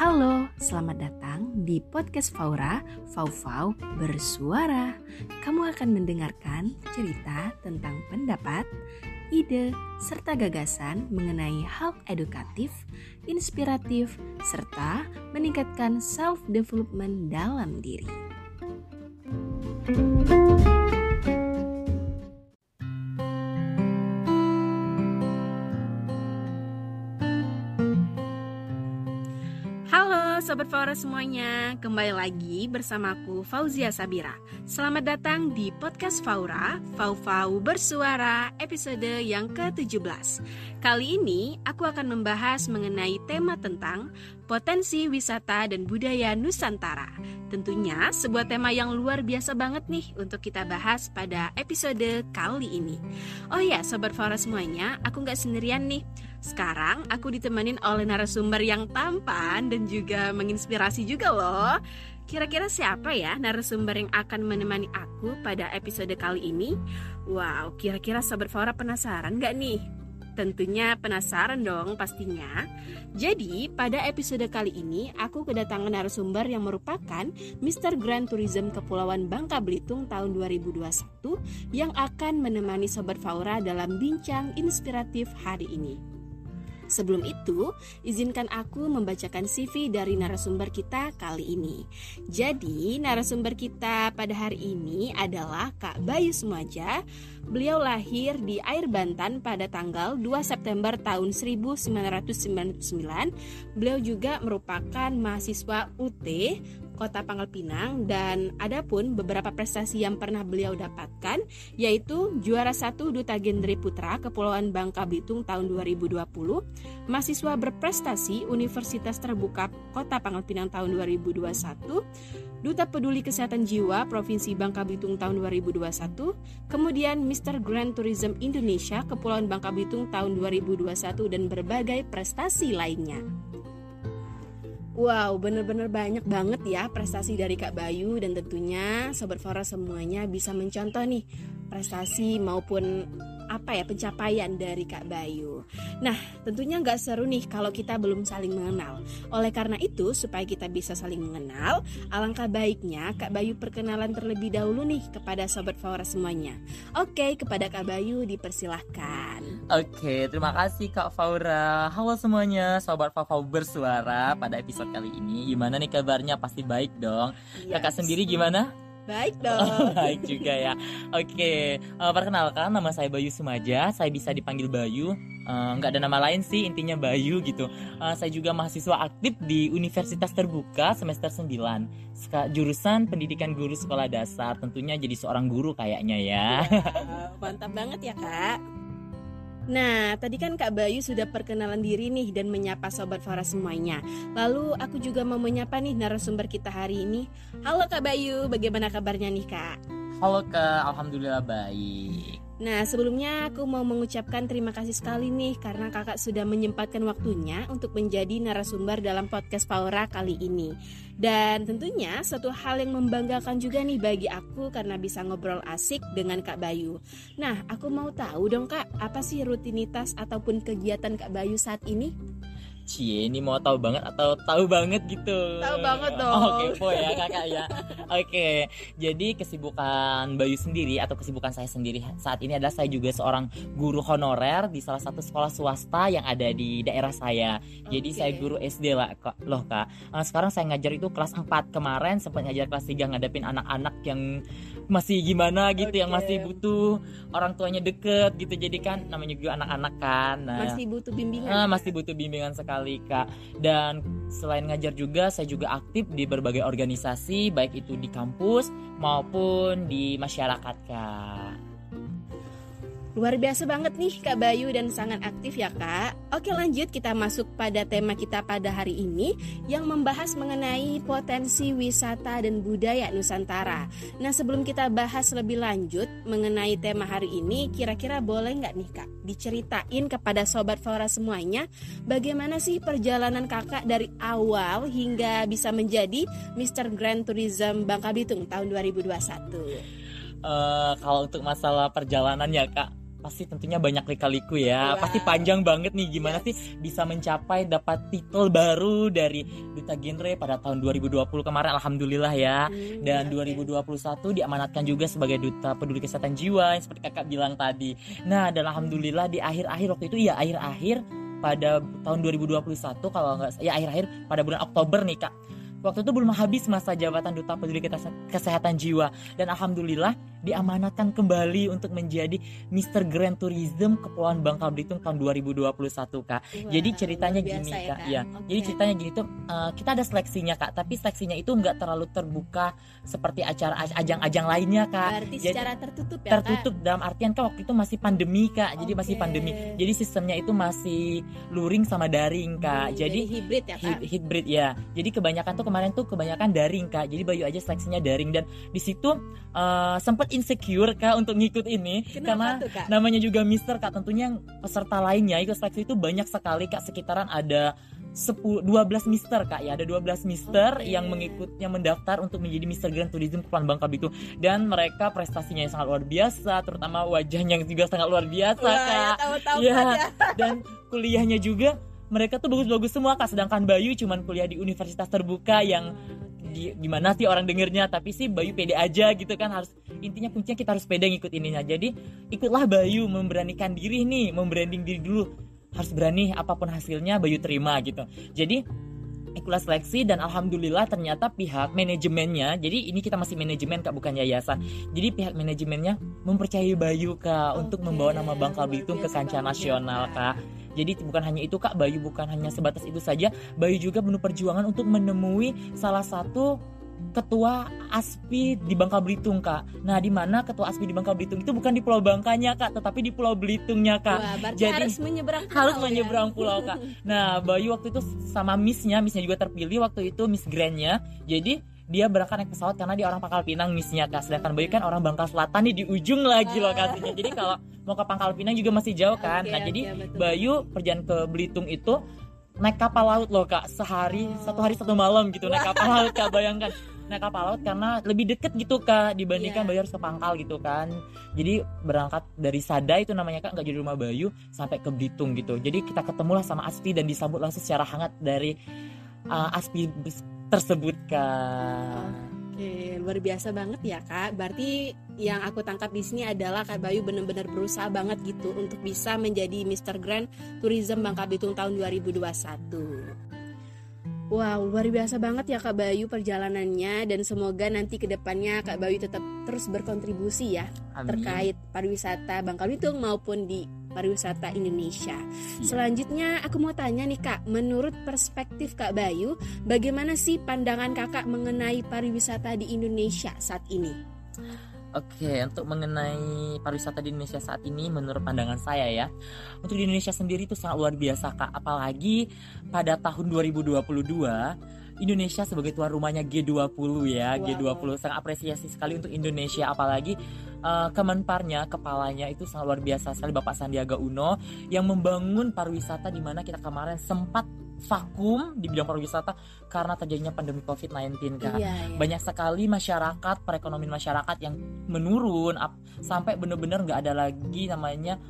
Halo, selamat datang di podcast Faura, Fau-Fau Bersuara. Kamu akan mendengarkan cerita tentang pendapat, ide, serta gagasan mengenai hal edukatif, inspiratif, serta meningkatkan self-development dalam diri. Sobat Faura semuanya, kembali lagi bersamaku Fauzia Sabira. Selamat datang di podcast Faura, Fau-Fau Bersuara, episode yang ke-17. Kali ini aku akan membahas mengenai tema tentang potensi wisata dan budaya Nusantara. Tentunya sebuah tema yang luar biasa banget nih untuk kita bahas pada episode kali ini. Oh ya, Sobat Faura semuanya, aku nggak sendirian nih. Sekarang aku ditemenin oleh narasumber yang tampan dan juga menginspirasi juga loh. Kira-kira siapa ya narasumber yang akan menemani aku pada episode kali ini? Wow, kira-kira Sobat Fora penasaran gak nih? Tentunya penasaran dong pastinya. Jadi pada episode kali ini aku kedatangan narasumber yang merupakan Mr. Grand Tourism Kepulauan Bangka Belitung tahun 2021 yang akan menemani Sobat Faura dalam bincang inspiratif hari ini. Sebelum itu, izinkan aku membacakan CV dari narasumber kita kali ini. Jadi, narasumber kita pada hari ini adalah Kak Bayu Sumaja. Beliau lahir di Air Bantan pada tanggal 2 September tahun 1999. Beliau juga merupakan mahasiswa UT Kota Pangkal Pinang dan ada pun beberapa prestasi yang pernah beliau dapatkan yaitu juara satu Duta Genre Putra Kepulauan Bangka Belitung tahun 2020, mahasiswa berprestasi Universitas Terbuka Kota Pangkal Pinang tahun 2021, Duta Peduli Kesehatan Jiwa Provinsi Bangka Belitung tahun 2021, kemudian Mr. Grand Tourism Indonesia Kepulauan Bangka Belitung tahun 2021 dan berbagai prestasi lainnya. Wow, bener-bener banyak banget ya prestasi dari Kak Bayu dan tentunya Sobat Fora semuanya bisa mencontoh nih prestasi maupun apa ya pencapaian dari Kak Bayu. Nah, tentunya nggak seru nih kalau kita belum saling mengenal. Oleh karena itu, supaya kita bisa saling mengenal, alangkah baiknya Kak Bayu perkenalan terlebih dahulu nih kepada Sobat Faura semuanya. Oke, kepada Kak Bayu dipersilahkan. Oke, terima kasih Kak Faura. Halo semuanya, Sobat Faura bersuara pada episode kali ini. Gimana nih kabarnya? Pasti baik dong. Yes. Kakak sendiri gimana? Baik dong. baik juga ya. Oke, uh, perkenalkan nama saya Bayu Sumaja. Saya bisa dipanggil Bayu. Uh, nggak ada nama lain sih, intinya Bayu gitu. Uh, saya juga mahasiswa aktif di Universitas Terbuka semester 9. Jurusan Pendidikan Guru Sekolah Dasar. Tentunya jadi seorang guru kayaknya ya. ya mantap banget ya, Kak. Nah, tadi kan Kak Bayu sudah perkenalan diri nih dan menyapa Sobat Farah semuanya. Lalu aku juga mau menyapa nih narasumber kita hari ini. Halo Kak Bayu, bagaimana kabarnya nih Kak? Halo Kak, Alhamdulillah baik. Nah, sebelumnya aku mau mengucapkan terima kasih sekali nih karena kakak sudah menyempatkan waktunya untuk menjadi narasumber dalam podcast Paura kali ini. Dan tentunya satu hal yang membanggakan juga nih bagi aku karena bisa ngobrol asik dengan Kak Bayu. Nah, aku mau tahu dong Kak, apa sih rutinitas ataupun kegiatan Kak Bayu saat ini? Cie, ini mau tahu banget atau tahu banget gitu? Tahu banget dong. Oh, kepo ya kakak ya. Oke, jadi kesibukan Bayu sendiri atau kesibukan saya sendiri saat ini adalah saya juga seorang guru honorer di salah satu sekolah swasta yang ada di daerah saya. Jadi okay. saya guru SD lah, kak. loh kak. Uh, sekarang saya ngajar itu kelas 4 kemarin sempat ngajar kelas 3 ngadepin anak-anak yang masih gimana gitu, okay. yang masih butuh orang tuanya deket gitu. Jadi kan namanya juga anak-anak kan. Nah, masih butuh bimbingan. Uh, masih butuh bimbingan sekali sekali kak dan selain ngajar juga saya juga aktif di berbagai organisasi baik itu di kampus maupun di masyarakat kak Luar biasa banget nih Kak Bayu dan sangat aktif ya Kak. Oke lanjut kita masuk pada tema kita pada hari ini yang membahas mengenai potensi wisata dan budaya Nusantara. Nah sebelum kita bahas lebih lanjut mengenai tema hari ini, kira-kira boleh nggak nih Kak diceritain kepada Sobat Flora semuanya bagaimana sih perjalanan kakak dari awal hingga bisa menjadi Mr. Grand Tourism Bangka Belitung tahun 2021? Uh, kalau untuk masalah perjalanan ya kak pasti tentunya banyak lika-liku ya. Wow. Pasti panjang banget nih gimana sih bisa mencapai dapat titel baru dari duta genre pada tahun 2020 kemarin alhamdulillah ya. Hmm, Dan oke. 2021 diamanatkan juga sebagai duta peduli kesehatan jiwa yang seperti kakak bilang tadi. Nah dan alhamdulillah di akhir-akhir waktu itu ya akhir-akhir pada tahun 2021 kalau nggak ya akhir-akhir pada bulan Oktober nih kak. Waktu itu belum habis masa jabatan duta peduli Kese- kesehatan jiwa dan alhamdulillah diamanatkan kembali untuk menjadi Mr. Grand Tourism Kepulauan Bangka Belitung tahun 2021 kak. Wah, Jadi ceritanya biasa gini ya, kak, ya. Oke. Jadi ceritanya gini tuh uh, kita ada seleksinya kak, tapi seleksinya itu nggak terlalu terbuka seperti acara ajang-ajang lainnya kak. Berarti Jadi- secara tertutup ya Tertutup dalam artian kan waktu itu masih pandemi kak, jadi masih Oke. pandemi. Jadi sistemnya itu masih luring sama daring Kak? kak. Hmm, jadi hibrid ya kak. hybrid ya. Jadi kebanyakan tuh kemarin tuh kebanyakan daring kak. Jadi Bayu aja seleksinya daring dan di situ uh, sempat insecure kak untuk ngikut ini Kenapa karena tuh kak? namanya juga Mister kak tentunya yang peserta lainnya ikut seleksi itu banyak sekali kak sekitaran ada 10 12 Mister kak ya ada 12 Mister Oke. yang mengikut yang mendaftar untuk menjadi Mister Grand Tourism Kepulauan Bangka Belitung dan mereka prestasinya yang sangat luar biasa terutama wajahnya yang juga sangat luar biasa Wah, ya kak tahu-tahu Iya. kan ya. dan kuliahnya juga mereka tuh bagus-bagus semua kak. Sedangkan Bayu cuman kuliah di universitas terbuka yang di, gimana sih orang dengernya tapi sih Bayu pede aja gitu kan. Harus intinya kuncinya kita harus pede ngikut ininya. Jadi ikutlah Bayu memberanikan diri nih membranding diri dulu. Harus berani apa pun hasilnya Bayu terima gitu. Jadi ikutlah seleksi dan alhamdulillah ternyata pihak manajemennya jadi ini kita masih manajemen kak bukan yayasan. Jadi pihak manajemennya mempercayai Bayu kak untuk Oke, membawa nama Bangka Belitung ke kancah banget ya, nasional Kak. Jadi bukan hanya itu kak Bayu bukan hanya sebatas itu saja Bayu juga penuh perjuangan untuk menemui salah satu ketua ASPI di Bangka Belitung kak. Nah di mana ketua ASPI di Bangka Belitung itu bukan di Pulau Bangkanya kak, tetapi di Pulau Belitungnya kak. Wah, Jadi, harus menyeberang pulau harus ya? menyeberang pulau kak. Nah Bayu waktu itu sama Missnya, Missnya juga terpilih waktu itu Miss Grandnya. Jadi dia berangkat naik pesawat karena dia orang Pangkal Pinang Missnya kak. Sedangkan Bayu kan orang Bangka Selatan nih di ujung lagi lokasinya. Jadi kalau mau ke Pangkal Pinang juga masih jauh kan. Oke, nah jadi oke, betul. Bayu perjalanan ke Belitung itu naik kapal laut loh kak sehari Oh. satu hari satu malam gitu naik kapal laut kak bayangkan naik kapal laut karena lebih deket gitu kak dibandingkan Iya. Bayu harus ke Pangkal gitu kan jadi berangkat dari Sada itu namanya kak nggak jadi rumah Bayu sampai ke Belitung gitu jadi kita ketemulah sama Aspi dan disambut langsung secara hangat dari uh, Aspi tersebut kak Oke, luar biasa banget ya kak. Berarti yang aku tangkap di sini adalah kak Bayu benar-benar berusaha banget gitu untuk bisa menjadi Mr. Grand Tourism Bangka Belitung tahun 2021. Wow, luar biasa banget ya Kak Bayu perjalanannya dan semoga nanti ke depannya Kak Bayu tetap terus berkontribusi ya Amin. terkait pariwisata Bangka Belitung maupun di pariwisata Indonesia. Iya. Selanjutnya aku mau tanya nih Kak, menurut perspektif Kak Bayu, bagaimana sih pandangan Kakak mengenai pariwisata di Indonesia saat ini? Oke, untuk mengenai pariwisata di Indonesia saat ini, menurut pandangan saya ya, untuk di Indonesia sendiri itu sangat luar biasa kak. Apalagi pada tahun 2022, Indonesia sebagai tuan rumahnya G20 ya, Wow. G20 sangat apresiasi sekali untuk Indonesia. Apalagi eh, Kemenparnya, kepalanya itu sangat luar biasa sekali Bapak Sandiaga Uno yang membangun pariwisata di mana kita kemarin sempat vakum di bidang pariwisata karena terjadinya pandemi COVID-19 kak Iya, iya. banyak sekali masyarakat perekonomian masyarakat yang menurun ap- sampai benar-benar nggak ada lagi namanya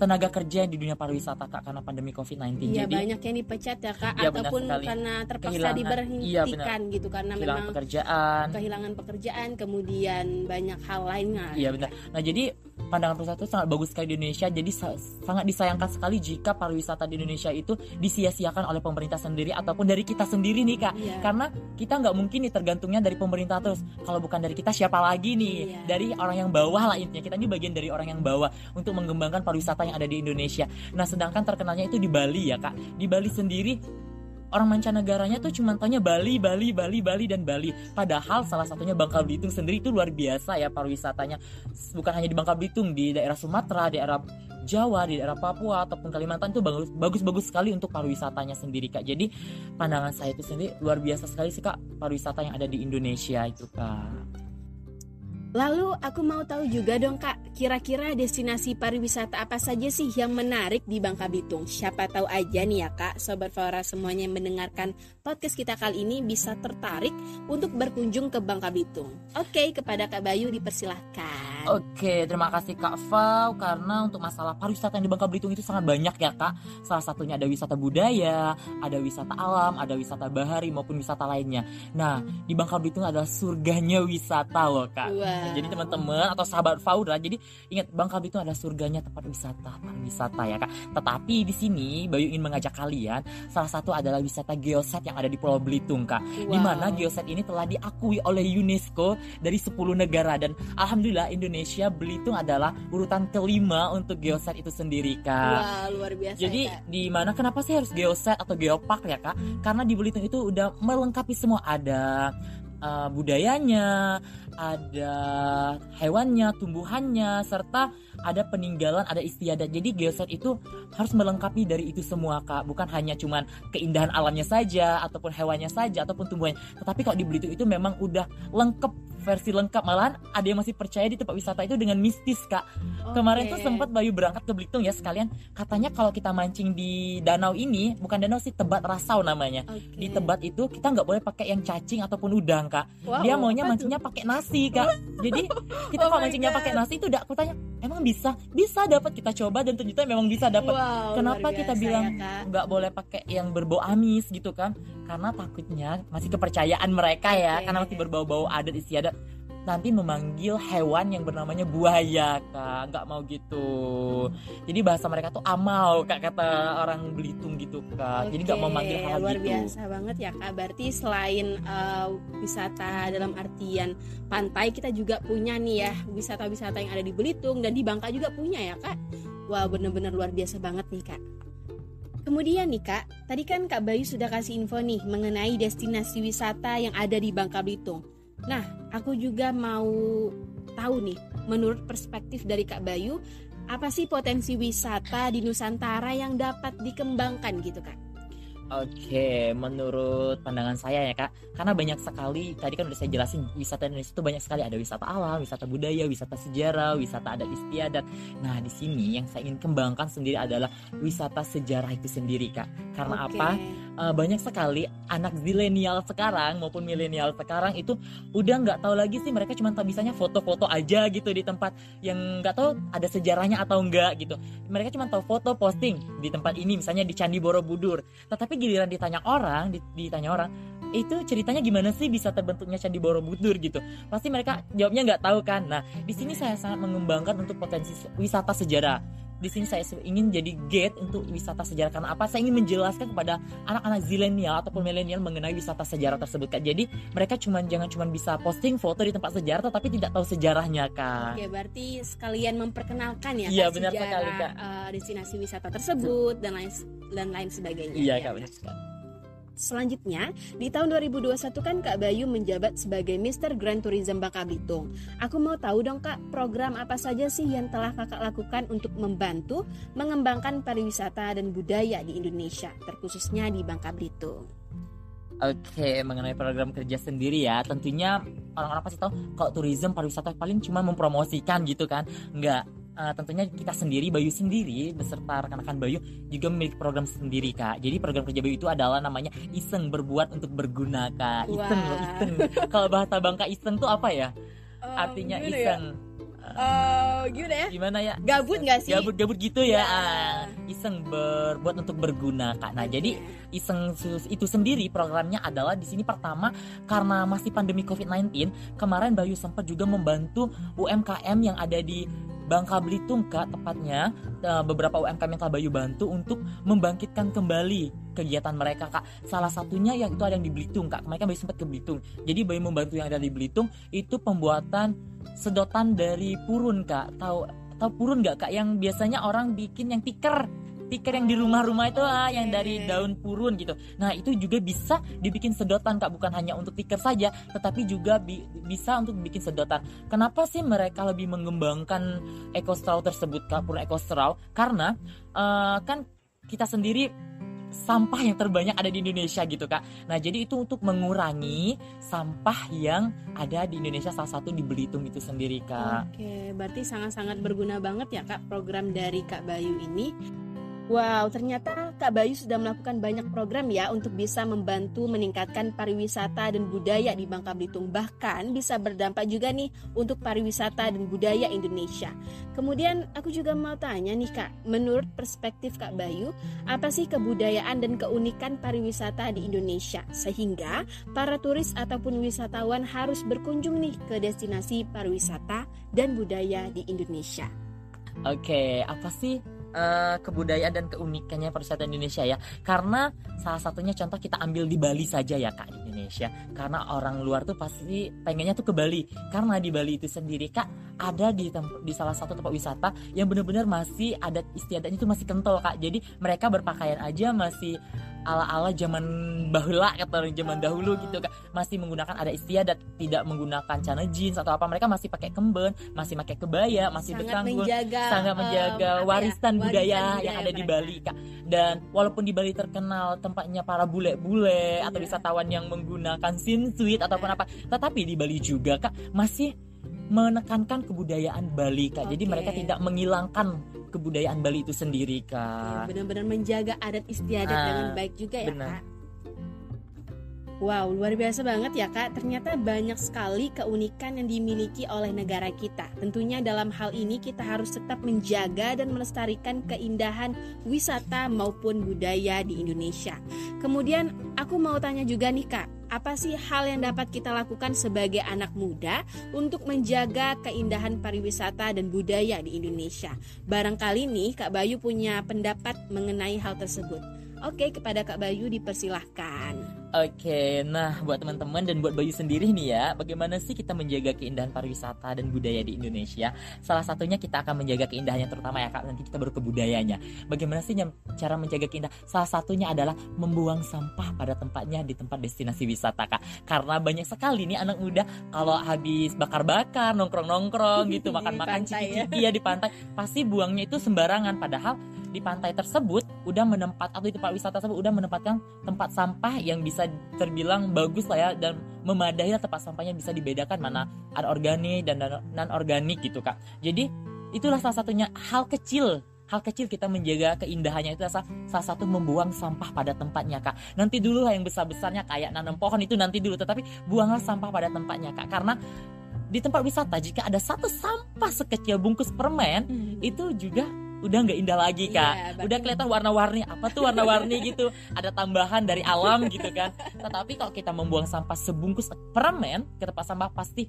tenaga kerja di dunia pariwisata kak karena pandemi COVID-19 Iya jadi banyak yang dipecat ya kak, Iya, benar ataupun karena terpaksa Kehilangan- diberhentikan gitu karena kehilangan memang pekerjaan. kehilangan pekerjaan, kemudian banyak hal lainnya. iya benar. Nah jadi pandangan perusahaan itu sangat bagus sekali di Indonesia jadi sa- sangat disayangkan sekali jika pariwisata di Indonesia itu disia-siakan oleh pemerintah sendiri ataupun dari kita sendiri nih kak. Iya. karena kita nggak mungkin nih tergantungnya dari pemerintah terus. Kalau bukan dari kita siapa lagi nih? Iya. dari orang yang bawah lah intinya. Kita ini bagian dari orang yang bawah untuk mengembangkan pariwisata yang ada di Indonesia. Nah sedangkan terkenalnya itu di Bali ya kak. Di Bali sendiri orang mancanegaranya tuh cuma tanya Bali, Bali, Bali, Bali dan Bali. Padahal salah satunya Bangka Belitung sendiri itu luar biasa ya pariwisatanya. Bukan hanya di Bangka Belitung, di daerah Sumatera, daerah Jawa, di daerah Papua ataupun Kalimantan itu bagus bagus-bagus sekali untuk pariwisatanya sendiri kak. Jadi pandangan saya itu sendiri luar biasa sekali sih kak pariwisata yang ada di Indonesia itu kak. Lalu aku mau tahu juga dong kak, kira-kira destinasi pariwisata apa saja sih yang menarik di Bangka Belitung? Siapa tahu aja nih ya kak, Sobat Flora semuanya yang mendengarkan podcast kita kali ini bisa tertarik untuk berkunjung ke Bangka Belitung. Oke, kepada Kak Bayu dipersilahkan. Oke, terima kasih Kak Fau karena untuk masalah pariwisata yang di Bangka Belitung itu sangat banyak ya Kak. Salah satunya ada wisata budaya, ada wisata alam, ada wisata bahari maupun wisata lainnya. Nah, di Bangka Belitung adalah surganya wisata loh Kak. Wow. Nah, jadi teman-teman atau sahabat Faura, jadi ingat Bangka Belitung adalah surganya tempat wisata, pariwisata ya kak. Tetapi di sini Bayu ingin mengajak kalian, salah satu adalah wisata geoset yang ada di Pulau Belitung kak. Wow. Di mana geoset ini telah diakui oleh UNESCO dari 10 negara dan alhamdulillah Indonesia Belitung adalah urutan kelima untuk geoset itu sendiri kak. Wah, luar biasa. Jadi ya, Kak. di mana kenapa sih harus geoset atau geopark ya kak? Karena di Belitung itu udah melengkapi semua ada uh, budayanya, ada hewannya, tumbuhannya, serta ada peninggalan, ada istiadat. Jadi geoset itu harus melengkapi dari itu semua kak, bukan hanya cuman keindahan alamnya saja, ataupun hewannya saja, ataupun tumbuhannya. Tetapi kalau di Belitung itu memang udah lengkap versi lengkap. Malahan ada yang masih percaya di tempat wisata itu dengan mistis kak. Kemarin tuh sempat Bayu berangkat ke Belitung ya sekalian. Katanya kalau kita mancing di danau ini bukan danau sih tebat rasau namanya. Oke. di tebat itu kita nggak boleh pakai yang cacing ataupun udang kak. Wow, dia maunya mancingnya pakai nasi kak. Jadi kita Oh kalau mancingnya pakai nasi itu udah aku tanya emang bisa? Bisa dapat? Kita coba dan ternyata memang bisa dapat. Wow, Kenapa kita bilang ya, Kak. nggak boleh pakai yang berbau amis gitu kan? Karena takutnya masih kepercayaan mereka ya. Oke. karena masih berbau-bau adat istiadat nanti memanggil hewan yang bernamanya buaya kak nggak mau gitu jadi bahasa mereka tuh amal kak kata orang Belitung gitu kak jadi nggak mau manggil hal luar gitu biasa banget ya kak. Berarti selain uh, wisata dalam artian pantai, kita juga punya nih ya wisata-wisata yang ada di Belitung dan di Bangka juga punya ya kak. Wah bener-bener luar biasa banget nih kak. Kemudian nih kak, tadi kan kak Bayu sudah kasih info nih mengenai destinasi wisata yang ada di Bangka Belitung. Nah, aku juga mau tahu nih, menurut perspektif dari kak Bayu, apa sih potensi wisata di Nusantara yang dapat dikembangkan gitu kak? Oke, menurut pandangan saya ya kak, karena banyak sekali tadi kan udah saya jelasin wisata Indonesia itu banyak sekali ada wisata alam, wisata budaya, wisata sejarah, wisata adat istiadat. Nah di sini yang saya ingin kembangkan sendiri adalah wisata sejarah itu sendiri kak. Karena Oke. apa? Eh, banyak sekali anak zilenial sekarang maupun milenial sekarang itu udah nggak tahu lagi sih mereka cuma bisanya foto-foto aja gitu di tempat yang nggak tahu ada sejarahnya atau enggak gitu. Mereka cuma tahu foto posting di tempat ini misalnya di Candi Borobudur. Tetapi giliran ditanya orang, di- ditanya orang, itu ceritanya gimana sih bisa terbentuknya Candi Borobudur gitu? Pasti mereka jawabnya nggak tahu kan. Nah, di sini saya sangat mengembangkan untuk potensi wisata sejarah. Di sini saya ingin jadi gate untuk wisata sejarah karena apa? Saya ingin menjelaskan kepada anak-anak zilenial ataupun milenial mengenai wisata sejarah tersebut Kak. Jadi mereka cuman jangan cuman bisa posting foto di tempat sejarah tetapi tidak tahu sejarahnya Kak. Oke, berarti sekalian memperkenalkan ya Iya, Kak, benar sejarah, sekali, Kak. eh, destinasi wisata tersebut dan lain dan lain sebagainya. Iya ya, Kak benar sekali. Selanjutnya, di tahun 2021 kan Kak Bayu menjabat sebagai Mr. Grand Tourism Bangka Belitung. Aku mau tahu dong Kak, program apa saja sih yang telah Kakak lakukan untuk membantu mengembangkan pariwisata dan budaya di Indonesia, terkhususnya di Bangka Belitung. Oke, mengenai program kerja sendiri ya, tentunya orang-orang pasti tahu kalau tourism pariwisata paling cuma mempromosikan gitu kan. Enggak. Eh, tentunya kita sendiri Bayu sendiri beserta rekan-rekan Bayu juga memiliki program sendiri Kak. Jadi program kerja Bayu itu adalah namanya iseng berbuat untuk berguna Kak. Iseng loh, iseng. kalau bahasa Bangka iseng tuh apa ya? Artinya iseng. Oh, gimana ya? Gimana ya? Gabut nggak sih? Gabut-gabut gitu ya. Ya. Ah, Iseng berbuat untuk berguna Kak. Nah, jadi iseng itu sendiri programnya adalah di sini pertama karena masih pandemi COVID-19 kemarin Bayu sempat juga membantu UMKM yang ada di Bangka Belitung kak tepatnya eh, beberapa UMKM yang telah Bayu bantu untuk membangkitkan kembali kegiatan mereka kak. Salah satunya yang itu ada yang di Belitung kak. Kemarin kan Bayu sempat ke Belitung. Jadi Bayu membantu yang ada di Belitung itu pembuatan sedotan dari purun kak. Tahu tahu purun nggak kak? Yang biasanya orang bikin yang tiker tiker yang di rumah-rumah itu ah yang dari daun purun gitu nah itu juga bisa dibikin sedotan kak bukan hanya untuk tiker saja tetapi juga bi- bisa untuk bikin sedotan kenapa sih mereka lebih mengembangkan eco straw tersebut kak purun eco straw karena eh, kan kita sendiri sampah yang terbanyak ada di Indonesia gitu kak. Nah jadi itu untuk mengurangi sampah yang ada di Indonesia salah satu di Belitung itu sendiri kak. Oke, berarti sangat-sangat berguna banget ya kak program dari Kak Bayu ini. Wow, ternyata Kak Bayu sudah melakukan banyak program ya untuk bisa membantu meningkatkan pariwisata dan budaya di Bangka Belitung. Bahkan bisa berdampak juga nih untuk pariwisata dan budaya Indonesia. Kemudian aku juga mau tanya nih Kak, menurut perspektif Kak Bayu, apa sih kebudayaan dan keunikan pariwisata di Indonesia? Sehingga para turis ataupun wisatawan harus berkunjung nih ke destinasi pariwisata dan budaya di Indonesia. Oke, apa sih uh, kebudayaan dan keunikannya pariwisata Indonesia ya. Karena salah satunya contoh kita ambil di Bali saja ya Kak Indonesia. Karena orang luar tuh pasti pengennya tuh ke Bali. Karena di Bali itu sendiri Kak ada di di salah satu tempat wisata yang benar-benar masih adat istiadatnya itu masih kental Kak. Jadi mereka berpakaian aja masih ala-ala zaman bahula kata zaman dahulu gitu Kak. Masih menggunakan ada istiadat, tidak menggunakan celana jeans atau apa. Mereka masih pakai kemben, masih pakai kebaya, masih sangat menjaga, sangat menjaga um, warisan ya? budaya yang ada di Bali kak dan walaupun di Bali terkenal tempatnya para bule-bule atau iya. wisatawan yang menggunakan sin suite ataupun apa tetapi di Bali juga kak masih menekankan kebudayaan Bali kak okay. jadi mereka tidak menghilangkan kebudayaan Bali itu sendiri kak ya, benar-benar menjaga adat istiadat nah, dengan baik juga ya benar. kak Wow, luar biasa banget ya Kak. Ternyata banyak sekali keunikan yang dimiliki oleh negara kita. Tentunya dalam hal ini kita harus tetap menjaga dan melestarikan keindahan wisata maupun budaya di Indonesia. Kemudian aku mau tanya juga nih Kak, apa sih hal yang dapat kita lakukan sebagai anak muda untuk menjaga keindahan pariwisata dan budaya di Indonesia? Barangkali nih Kak Bayu punya pendapat mengenai hal tersebut. Oke, kepada Kak Bayu dipersilahkan. Oke, nah buat teman-teman dan buat Bayu sendiri nih ya, bagaimana sih kita menjaga keindahan pariwisata dan budaya di Indonesia? Salah satunya kita akan menjaga keindahannya terutama ya kak, nanti kita baru ke budayanya. Bagaimana sih cara menjaga keindahan? Salah satunya adalah membuang sampah pada tempatnya di tempat destinasi wisata kak. Karena banyak sekali nih anak muda kalau habis bakar-bakar, nongkrong-nongkrong gitu, makan-makan ciki-ciki ya. ya di pantai, pasti buangnya itu sembarangan. Padahal di pantai tersebut udah menempat atau di tempat wisata tersebut udah menempatkan tempat sampah yang bisa terbilang bagus lah ya dan memadai lah tempat sampahnya bisa dibedakan mana ada organik dan non organik gitu kak. Jadi itulah salah satunya hal kecil hal kecil kita menjaga keindahannya. Itu salah, salah satu membuang sampah pada tempatnya kak. Nanti dulu lah yang besar besarnya kayak nanam pohon itu nanti dulu tetapi buanglah sampah pada tempatnya kak. Karena di tempat wisata jika ada satu sampah sekecil bungkus permen hmm. itu juga udah nggak indah lagi iya, kak. iya, udah kelihatan warna-warni. Apa tuh warna-warni gitu? Ada tambahan dari alam gitu kan. Tetapi kalau kita membuang sampah sebungkus permen ke tempat sampah pasti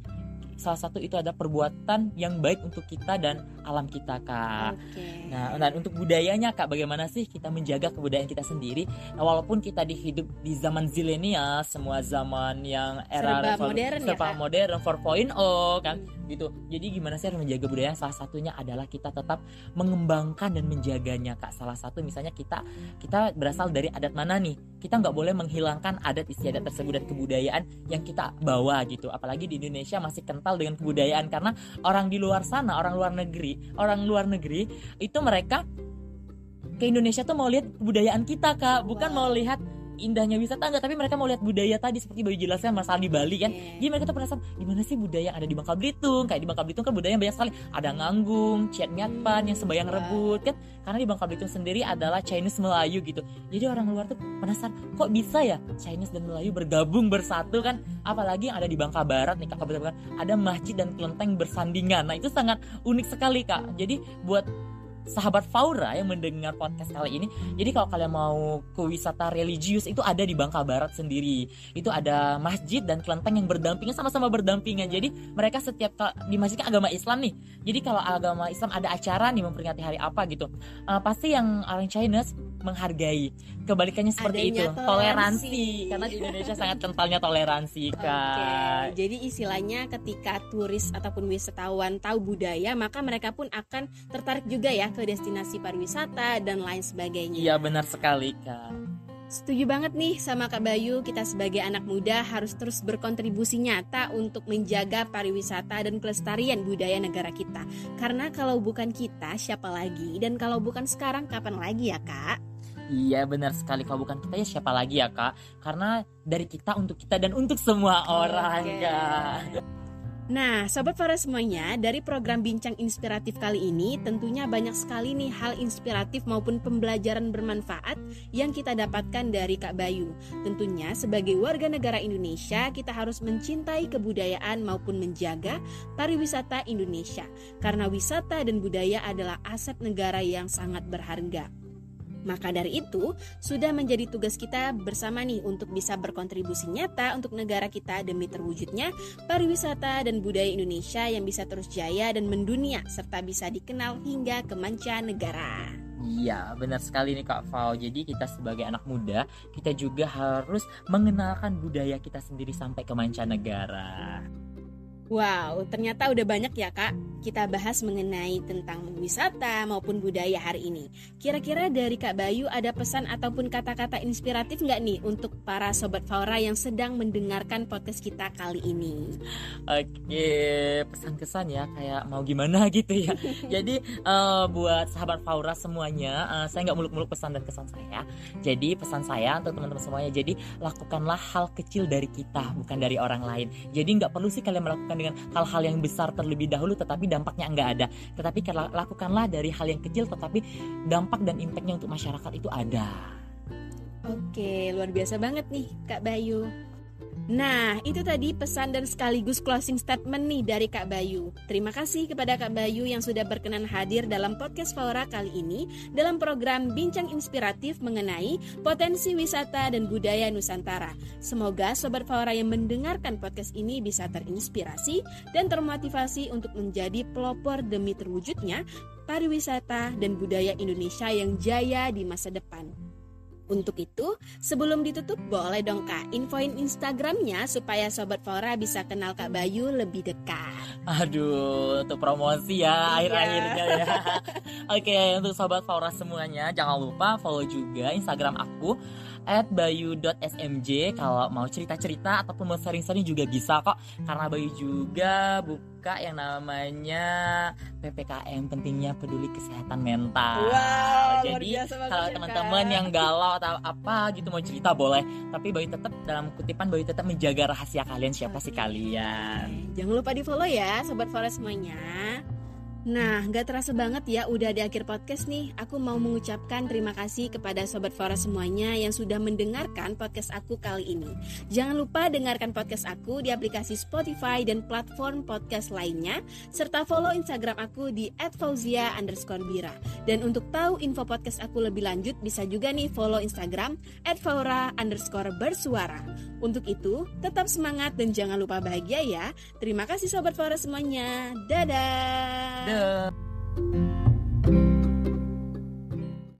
salah satu itu ada perbuatan yang baik untuk kita dan alam kita kak. Okay. Nah, dan untuk budayanya kak, bagaimana sih kita menjaga kebudayaan kita sendiri? Nah, walaupun kita dihidup di zaman zilenial, semua zaman yang era serba modern ya, serba ya, modern 4.0 kan, hmm. gitu. Jadi gimana sih harus menjaga budaya? Salah satunya adalah kita tetap mengembangkan dan menjaganya kak. Salah satu misalnya kita kita berasal dari adat mana nih? Kita nggak boleh menghilangkan adat istiadat tersebut dan kebudayaan yang kita bawa gitu. Apalagi di Indonesia masih kental kental dengan kebudayaan karena orang di luar sana, orang luar negeri, orang luar negeri itu mereka ke Indonesia tuh mau lihat kebudayaan kita kak, bukan wow. mau lihat indahnya wisata enggak tapi mereka mau lihat budaya tadi seperti Bayu jelasnya masalah di Bali kan? Yeah. jadi mereka tuh penasaran gimana sih budaya yang ada di Bangka Belitung? Kayak di Bangka Belitung kan budaya yang banyak sekali. Ada nganggung ciat nyatpan yang sembayang wow. rebut kan? Karena di Bangka Belitung sendiri adalah Chinese Melayu gitu. Jadi orang luar tuh penasaran kok bisa ya Chinese dan Melayu bergabung bersatu kan? Apalagi yang ada di Bangka Barat nih kak. Ada masjid dan kelenteng bersandingan. Nah itu sangat unik sekali kak. Jadi buat sahabat Faura yang mendengar podcast kali ini. Jadi kalau kalian mau ke wisata religius itu ada di Bangka Barat sendiri. Itu ada masjid dan kelenteng yang berdampingan sama-sama berdampingan. Jadi mereka setiap di masjidnya agama Islam nih. Jadi kalau agama Islam ada acara nih memperingati hari apa gitu, uh, pasti yang orang Chinese menghargai. Kebalikannya seperti Adanya itu, toleransi. toleransi. Karena di Indonesia sangat kentalnya toleransi, Kak. Okay. Jadi istilahnya ketika turis ataupun wisatawan tahu budaya, maka mereka pun akan tertarik juga ya ke destinasi pariwisata dan lain sebagainya. Iya, benar sekali, Kak. Setuju banget nih sama Kak Bayu, kita sebagai anak muda harus terus berkontribusi nyata untuk menjaga pariwisata dan pelestarian budaya negara kita. Karena kalau bukan kita, siapa lagi? Dan kalau bukan sekarang, kapan lagi ya Kak? Iya benar sekali kalau bukan kita ya siapa lagi ya kak Karena dari kita untuk kita dan untuk semua orang Oke. kak Nah, Sobat Fora semuanya, dari program Bincang Inspiratif kali ini tentunya banyak sekali nih hal inspiratif maupun pembelajaran bermanfaat yang kita dapatkan dari Kak Bayu. Tentunya sebagai warga negara Indonesia, kita harus mencintai kebudayaan maupun menjaga pariwisata Indonesia. Karena wisata dan budaya adalah aset negara yang sangat berharga. Maka dari itu, sudah menjadi tugas kita bersama nih untuk bisa berkontribusi nyata untuk negara kita demi terwujudnya pariwisata dan budaya Indonesia yang bisa terus jaya dan mendunia serta bisa dikenal hingga ke mancanegara. Iya benar sekali nih Kak Val Jadi kita sebagai anak muda Kita juga harus mengenalkan budaya kita sendiri sampai ke mancanegara Wow, ternyata udah banyak ya kak kita bahas mengenai tentang wisata maupun budaya hari ini. Kira-kira dari Kak Bayu ada pesan ataupun kata-kata inspiratif nggak nih untuk para sobat Faura yang sedang mendengarkan podcast kita kali ini? Oke pesan kesan ya kayak mau gimana gitu ya Jadi eh, buat sahabat Faura semuanya eh, Saya nggak muluk-muluk pesan dan kesan saya Jadi pesan saya untuk teman-teman semuanya Jadi lakukanlah hal kecil dari kita bukan dari orang lain Jadi nggak perlu sih kalian melakukan dengan hal-hal yang besar terlebih dahulu Tetapi dampaknya nggak ada Tetapi lakukanlah dari hal yang kecil Tetapi dampak dan impactnya untuk masyarakat itu ada Oke, luar biasa banget nih Kak Bayu. Nah, itu tadi pesan dan sekaligus closing statement nih dari Kak Bayu. Terima kasih kepada Kak Bayu yang sudah berkenan hadir dalam podcast Faura kali ini dalam program Bincang Inspiratif mengenai potensi wisata dan budaya Nusantara. Semoga Sobat Faura yang mendengarkan podcast ini bisa terinspirasi dan termotivasi untuk menjadi pelopor demi terwujudnya pariwisata dan budaya Indonesia yang jaya di masa depan. Untuk itu, sebelum ditutup boleh dong Kak infoin Instagramnya supaya Sobat Fora bisa kenal Kak Bayu lebih dekat. Aduh, untuk promosi Iya. ya akhir-akhirnya ya. Oke, untuk sobat Faura semuanya, jangan lupa follow juga Instagram aku @bayu.smj kalau mau cerita-cerita ataupun mau sharing-sharing juga bisa kok. Karena Bayu juga buka yang namanya PPKM pentingnya peduli kesehatan mental. Jadi kalau teman-teman yang galau atau apa gitu mau cerita boleh, tapi Bayu tetap dalam kutipan Bayu tetap menjaga rahasia kalian siapa sih kalian. Jangan lupa di follow ya Sobat Fora semuanya. Nah, gak terasa banget ya udah di akhir podcast nih. Aku mau mengucapkan terima kasih kepada Sobat Fora semuanya yang sudah mendengarkan podcast aku kali ini. Jangan lupa dengarkan podcast aku di aplikasi Spotify dan platform podcast lainnya, serta follow Instagram aku di @fauzia underscore bira. Dan untuk tahu info podcast aku lebih lanjut, bisa juga nih follow Instagram @faura underscore bersuara. Untuk itu, tetap semangat dan jangan lupa bahagia ya. Terima kasih Sobat Fora semuanya. Dadah! Yeah.